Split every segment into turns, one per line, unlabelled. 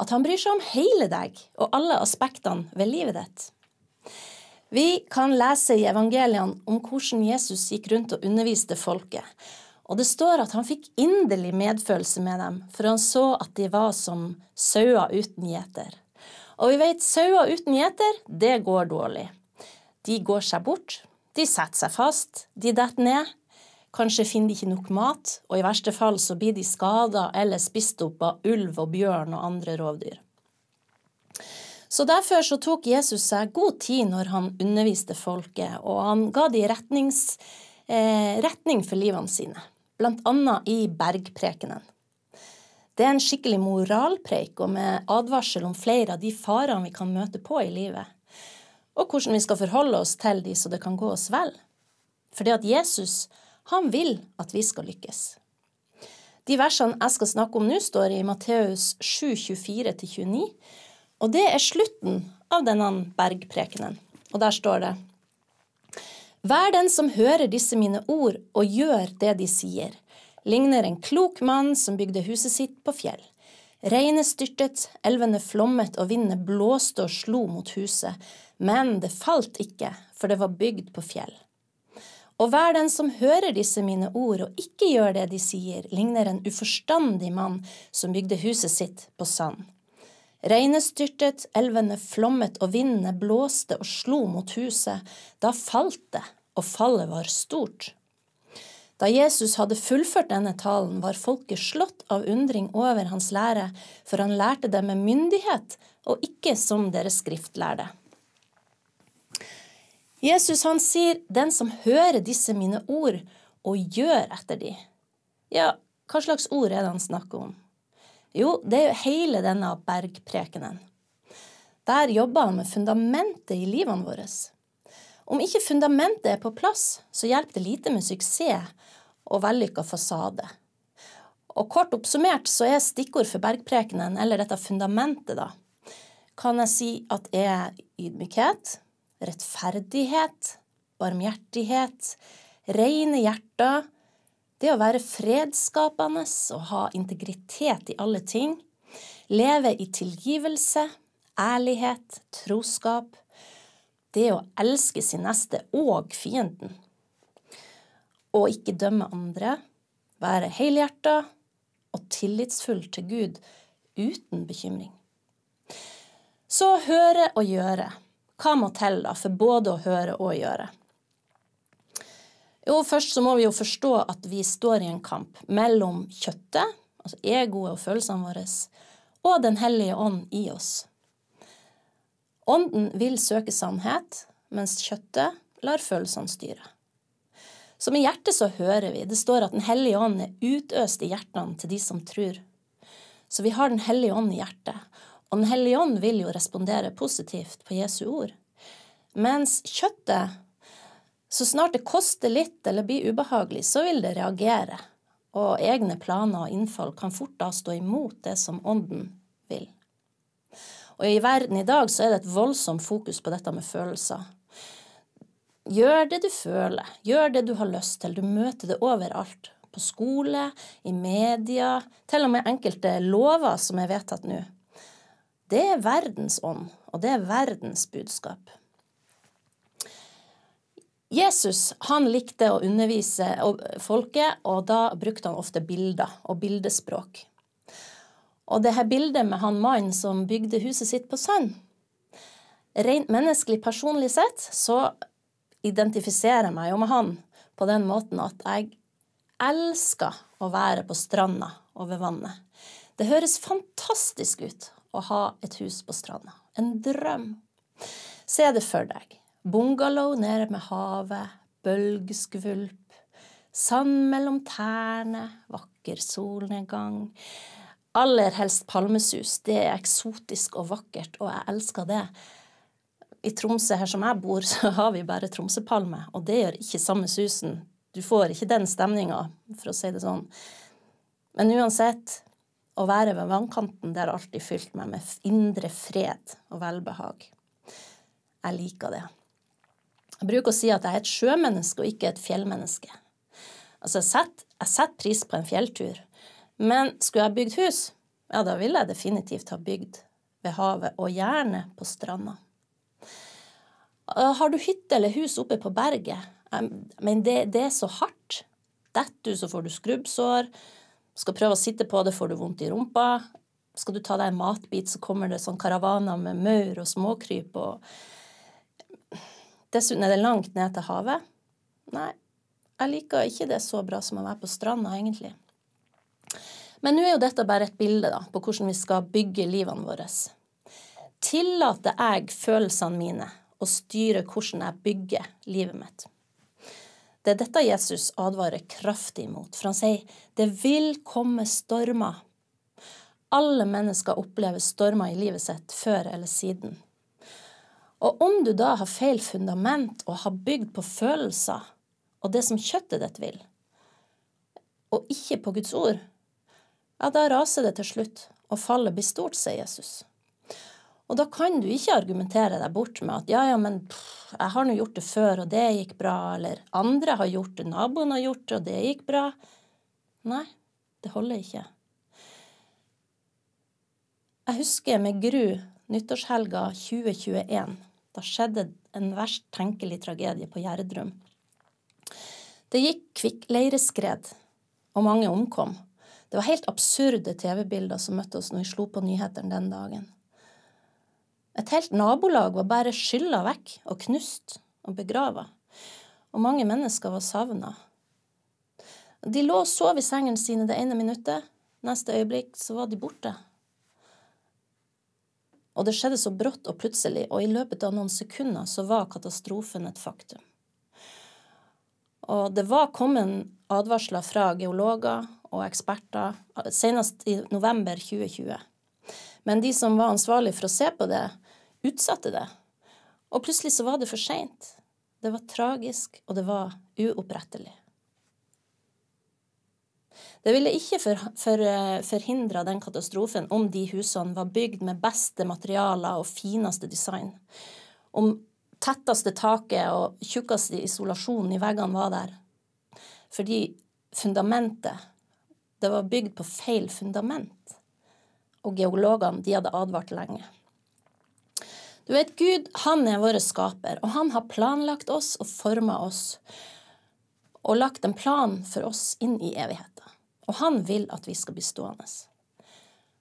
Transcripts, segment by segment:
At han bryr seg om hele deg og alle aspektene ved livet ditt? Vi kan lese i evangeliene om hvordan Jesus gikk rundt og underviste folket. Og det står at han fikk inderlig medfølelse med dem, for han så at de var som sauer uten gjeter. Og vi vet sauer uten gjeter, det går dårlig. De går seg bort, de setter seg fast, de detter ned. Kanskje finner de ikke nok mat, og i verste fall så blir de skada eller spist opp av ulv og bjørn og andre rovdyr. Så Derfor så tok Jesus seg god tid når han underviste folket, og han ga de retnings, eh, retning for livene sine, annet i bergprekenen. Det er en skikkelig moralpreik og med advarsel om flere av de farene vi kan møte på i livet, og hvordan vi skal forholde oss til de så det kan gå oss vel. Fordi at Jesus han vil at vi skal lykkes. De versene jeg skal snakke om nå, står i Matteus 7, 24-29, og det er slutten av denne bergprekenen. Og der står det Vær den som hører disse mine ord og gjør det de sier, ligner en klok mann som bygde huset sitt på fjell. Regnet styrtet, elvene flommet og vindene blåste og slo mot huset, men det falt ikke, for det var bygd på fjell. Og hver den som hører disse mine ord og ikke gjør det de sier, ligner en uforstandig mann som bygde huset sitt på sand. Regnet styrtet, elvene flommet og vindene blåste og slo mot huset. Da falt det, og fallet var stort. Da Jesus hadde fullført denne talen, var folket slått av undring over hans lære, for han lærte det med myndighet og ikke som deres skriftlærde. Jesus han sier, 'Den som hører disse mine ord og gjør etter de'. Ja, hva slags ord er det han snakker om? Jo, det er jo hele denne bergprekenen. Der jobber han med fundamentet i livene våre. Om ikke fundamentet er på plass, så hjelper det lite med suksess og vellykka fasade. Og kort oppsummert så er stikkord for bergprekenen, eller dette fundamentet, da, kan jeg si at er ydmykhet, rettferdighet, barmhjertighet, rene hjerter, det å være fredsskapende og ha integritet i alle ting, leve i tilgivelse, ærlighet, troskap, det å elske sin neste og fienden, og ikke dømme andre, være helhjerta og tillitsfull til Gud uten bekymring. Så høre og gjøre. Hva må til da for både å høre og gjøre? Jo, først så må vi jo forstå at vi står i en kamp mellom kjøttet, altså egoet og følelsene våre, og Den hellige ånd i oss. Ånden vil søke sannhet, mens kjøttet lar følelsene styre. Som i hjertet så hører vi. Det står at Den hellige ånd er utøst i hjertene til de som tror. Så vi har Den hellige ånd i hjertet. Og Den hellige ånd vil jo respondere positivt på Jesu ord. Mens kjøttet, så snart det koster litt eller blir ubehagelig, så vil det reagere. Og egne planer og innfall kan fort da stå imot det som ånden vil. Og i verden i dag så er det et voldsomt fokus på dette med følelser. Gjør det du føler, gjør det du har lyst til. Du møter det overalt. På skole, i media, til og med enkelte lover som er vedtatt nå. Det er verdens ånd, og det er verdens budskap. Jesus han likte å undervise folket, og da brukte han ofte bilder og bildespråk. Og det her bildet med han mannen som bygde huset sitt på sand Rent menneskelig personlig sett så identifiserer jeg meg jo med han på den måten at jeg elsker å være på stranda og ved vannet. Det høres fantastisk ut å ha et hus på stranda. En drøm. Se det for deg. Bungalow nede med havet, bølgeskvulp, sand mellom tærne, vakker solnedgang. aller helst palmesus. Det er eksotisk og vakkert, og jeg elsker det. I Tromsø, her som jeg bor, så har vi bare tromsøpalme, og det gjør ikke samme susen. Du får ikke den stemninga, for å si det sånn. Men uansett, å være ved vannkanten, det har alltid fylt meg med indre fred og velbehag. Jeg liker det. Jeg bruker å si at jeg er et sjømenneske og ikke et fjellmenneske. Altså, jeg setter, jeg setter pris på en fjelltur, men skulle jeg bygd hus, ja, da ville jeg definitivt ha bygd ved havet, og gjerne på stranda. Har du hytte eller hus oppe på berget, men det, det er så hardt. Detter du, så får du skrubbsår. Skal prøve å sitte på det, får du vondt i rumpa. Skal du ta deg en matbit, så kommer det sånn karavaner med maur og småkryp. og Dessuten er det langt ned til havet. Nei, jeg liker ikke det så bra som å være på stranda, egentlig. Men nå er jo dette bare et bilde da, på hvordan vi skal bygge livene våre. Tillater jeg følelsene mine å styre hvordan jeg bygger livet mitt? Det er dette Jesus advarer kraftig mot, for han sier det vil komme stormer. Alle mennesker opplever stormer i livet sitt før eller siden. Og om du da har feil fundament og har bygd på følelser og det som kjøttet ditt vil, og ikke på Guds ord, ja, da raser det til slutt, og fallet blir stort, sier Jesus. Og da kan du ikke argumentere deg bort med at ja, ja, men pff, jeg har nå gjort det før, og det gikk bra, eller andre har gjort det, naboen har gjort det, og det gikk bra. Nei, det holder ikke. Jeg husker med gru nyttårshelga 2021. Da skjedde en verst tenkelig tragedie på Gjerdrum. Det gikk kvikkleireskred, og mange omkom. Det var helt absurde TV-bilder som møtte oss når vi slo på nyhetene den dagen. Et helt nabolag var bare skylla vekk og knust og begrava, og mange mennesker var savna. De lå og sov i sengene sine det ene minuttet, neste øyeblikk så var de borte. Og det skjedde så brått og plutselig, og i løpet av noen sekunder så var katastrofen et faktum. Og det var kommet advarsler fra geologer og eksperter, senest i november 2020. Men de som var ansvarlig for å se på det, utsatte det. Og plutselig så var det for seint. Det var tragisk, og det var uopprettelig. Det ville ikke for, for, forhindra den katastrofen om de husene var bygd med beste materialer og fineste design. Om tetteste taket og tjukkeste isolasjonen i veggene var der. Fordi fundamentet Det var bygd på feil fundament. Og geologene de hadde advart lenge. Du vet, Gud han er vår skaper, og han har planlagt oss og forma oss og lagt en plan for oss inn i evigheten. Og han vil at vi skal bli stående.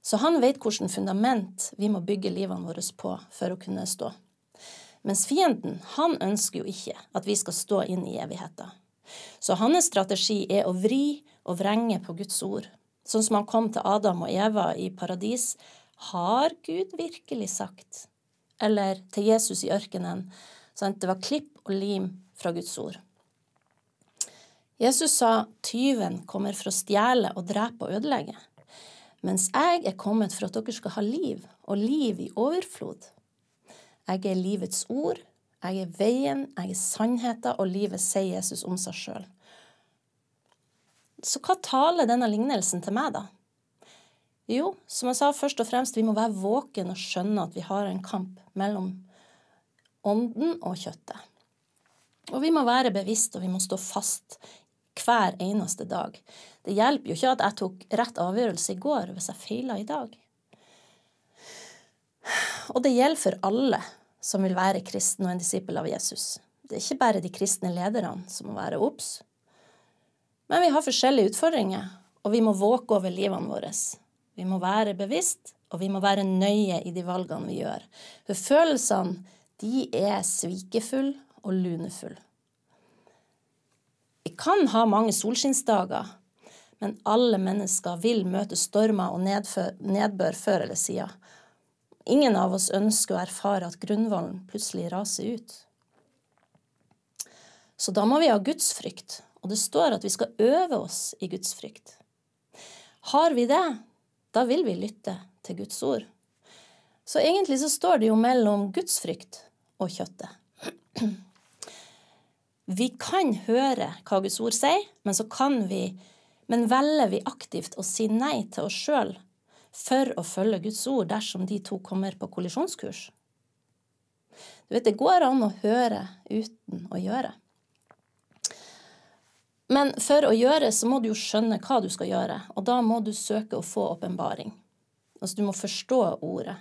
Så han vet hvilket fundament vi må bygge livene våre på for å kunne stå. Mens fienden, han ønsker jo ikke at vi skal stå inn i evigheten. Så hans strategi er å vri og vrenge på Guds ord. Sånn som han kom til Adam og Eva i paradis. Har Gud virkelig sagt? Eller til Jesus i ørkenen. Sant? Det var klipp og lim fra Guds ord. Jesus sa tyven kommer for å stjele og drepe og ødelegge, mens jeg er kommet for at dere skal ha liv, og liv i overflod. Jeg er livets ord, jeg er veien, jeg er sannheten, og livet sier Jesus om seg sjøl. Så hva taler denne lignelsen til meg, da? Jo, som jeg sa, først og fremst, vi må være våken og skjønne at vi har en kamp mellom ånden og kjøttet. Og vi må være bevisst, og vi må stå fast hver eneste dag. Det hjelper jo ikke at jeg tok rett avgjørelse i går hvis jeg feila i dag. Og det gjelder for alle som vil være kristen og en disippel av Jesus. Det er ikke bare de kristne lederne som må være obs. Men vi har forskjellige utfordringer, og vi må våke over livene våre. Vi må være bevisst, og vi må være nøye i de valgene vi gjør. For følelsene, de er svikefulle og lunefulle. Vi kan ha mange solskinnsdager, men alle mennesker vil møte stormer og nedbør før eller siden. Ingen av oss ønsker å erfare at grunnvollen plutselig raser ut. Så da må vi ha gudsfrykt, og det står at vi skal øve oss i gudsfrykt. Har vi det, da vil vi lytte til Guds ord. Så egentlig så står det jo mellom gudsfrykt og kjøttet. Vi kan høre hva Guds ord sier, men så kan vi men velger vi aktivt å si nei til oss sjøl for å følge Guds ord dersom de to kommer på kollisjonskurs? Du vet, det går an å høre uten å gjøre. Men for å gjøre så må du jo skjønne hva du skal gjøre, og da må du søke å få åpenbaring. Altså du må forstå ordet.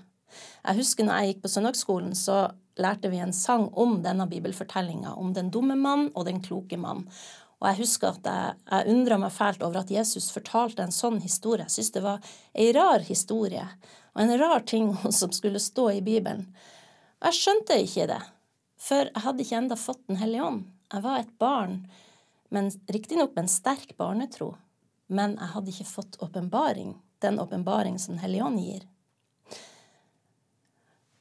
Jeg husker når jeg gikk på søndagsskolen, så lærte vi en sang om denne bibelfortellinga, om den dumme mann og den kloke mann. Og jeg husker at jeg, jeg undra meg fælt over at Jesus fortalte en sånn historie. Jeg syntes det var ei rar historie, og en rar ting som skulle stå i Bibelen. Og jeg skjønte ikke det, for jeg hadde ikke enda fått Den hellige ånd. Jeg var et barn riktignok med en sterk barnetro. Men jeg hadde ikke fått åpenbaring, den åpenbaring som Den hellige ånd gir.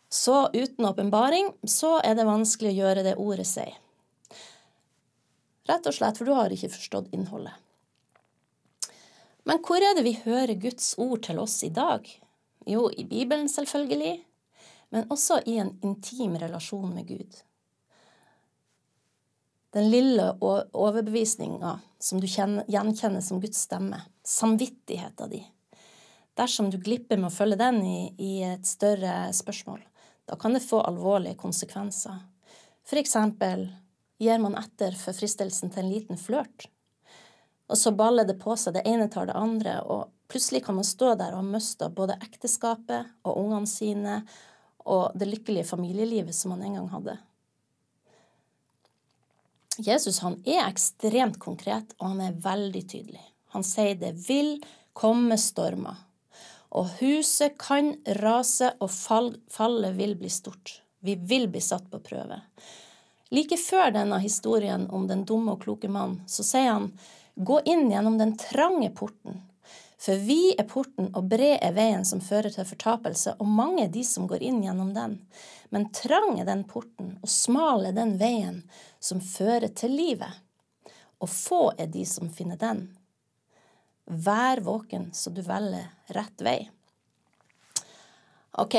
Så uten åpenbaring så er det vanskelig å gjøre det ordet sier. Rett og slett, for du har ikke forstått innholdet. Men hvor er det vi hører Guds ord til oss i dag? Jo, i Bibelen selvfølgelig, men også i en intim relasjon med Gud den lille overbevisninga som du gjenkjenner som Guds stemme, samvittigheta di. Dersom du glipper med å følge den i, i, et større spørsmål, da kan det få alvorlige konsekvenser. For eksempel gir man etter for fristelsen til en liten flørt, og så baller det på seg, det ene tar det andre, og plutselig kan man stå der og ha mista både ekteskapet og ungene sine og det lykkelige familielivet som man en gang hadde. Jesus han er ekstremt konkret, og han er veldig tydelig. Han sier det vil komme stormer, og huset kan rase, og fallet vil bli stort. Vi vil bli satt på prøve. Like før denne historien om den dumme og kloke mannen, så sier han gå inn gjennom den trange porten, for vi er porten, og bred er veien som fører til fortapelse, og mange er de som går inn gjennom den. Men trang er den porten, og smal er den veien som fører til livet. Og få er de som finner den. Vær våken så du velger rett vei. Ok,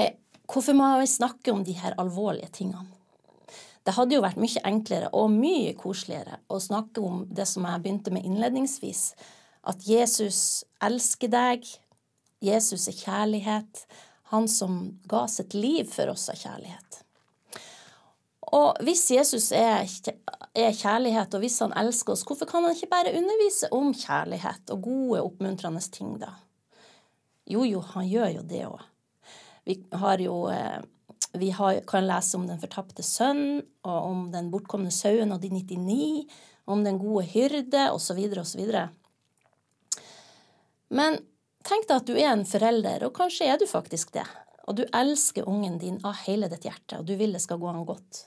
hvorfor må vi snakke om de her alvorlige tingene? Det hadde jo vært mye enklere og mye koseligere å snakke om det som jeg begynte med innledningsvis, at Jesus elsker deg. Jesus er kjærlighet. Han som ga sitt liv for oss av kjærlighet. Og hvis Jesus er, kjærlighet, og hvis han elsker oss, hvorfor kan han ikke bare undervise om kjærlighet og gode, oppmuntrende ting, da? Jo, jo, han gjør jo det òg. Vi har jo eh, vi har, kan lese om den fortapte sønn, og om den bortkomne sauen og de 99, om den gode hyrde, osv., osv. Men tenk deg at du er en forelder, og kanskje er du faktisk det, og du elsker ungen din av hele ditt hjerte, og du vil det skal gå han godt.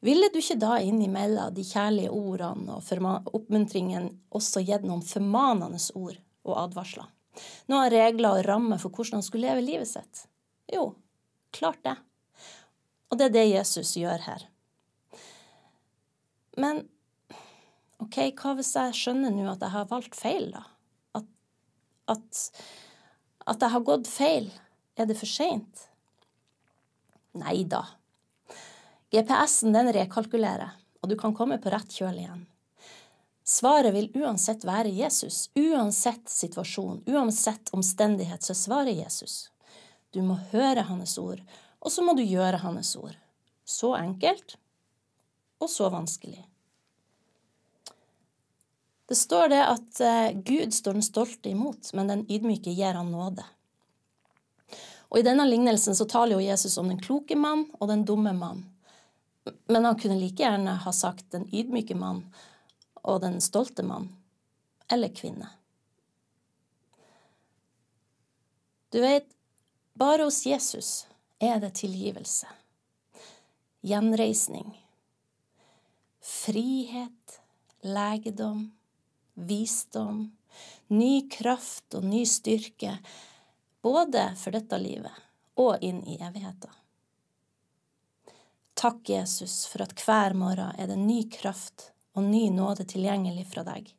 Ville du ikke da innimellom de kjærlige ordene og oppmuntringen også gitt noen formanende ord og advarsler? Noen regler og rammer for hvordan han skulle leve livet sitt? Jo, klart det. Og det er det Jesus gjør her. Men ok, hva hvis jeg skjønner nå at jeg har valgt feil, da? At, at jeg har gått feil. Er det for seint? Nei da. GPS-en den rekalkulerer, og du kan komme på rett kjøl igjen. Svaret vil uansett være Jesus. Uansett situasjon, uansett omstendighet, så er svaret Jesus. Du må høre hans ord, og så må du gjøre hans ord. Så enkelt og så vanskelig. Det står det at eh, Gud står den stolte imot, men den ydmyke gir han nåde. Og I denne lignelsen så taler jo Jesus om den kloke mann og den dumme mann. Men han kunne like gjerne ha sagt den ydmyke mann og den stolte mann. Eller kvinne. Du vet, bare hos Jesus er det tilgivelse, gjenreisning, frihet, legedom visdom, ny kraft og ny styrke, både for dette livet og inn i evigheten. Takk, Jesus, for at hver morgen er det ny kraft og ny nåde tilgjengelig fra deg.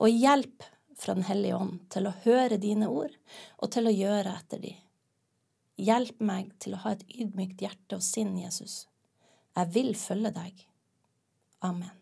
Og hjelp fra Den hellige ånd til å høre dine ord og til å gjøre etter de. Hjelp meg til å ha et ydmykt hjerte og sinn, Jesus. Jeg vil følge deg. Amen.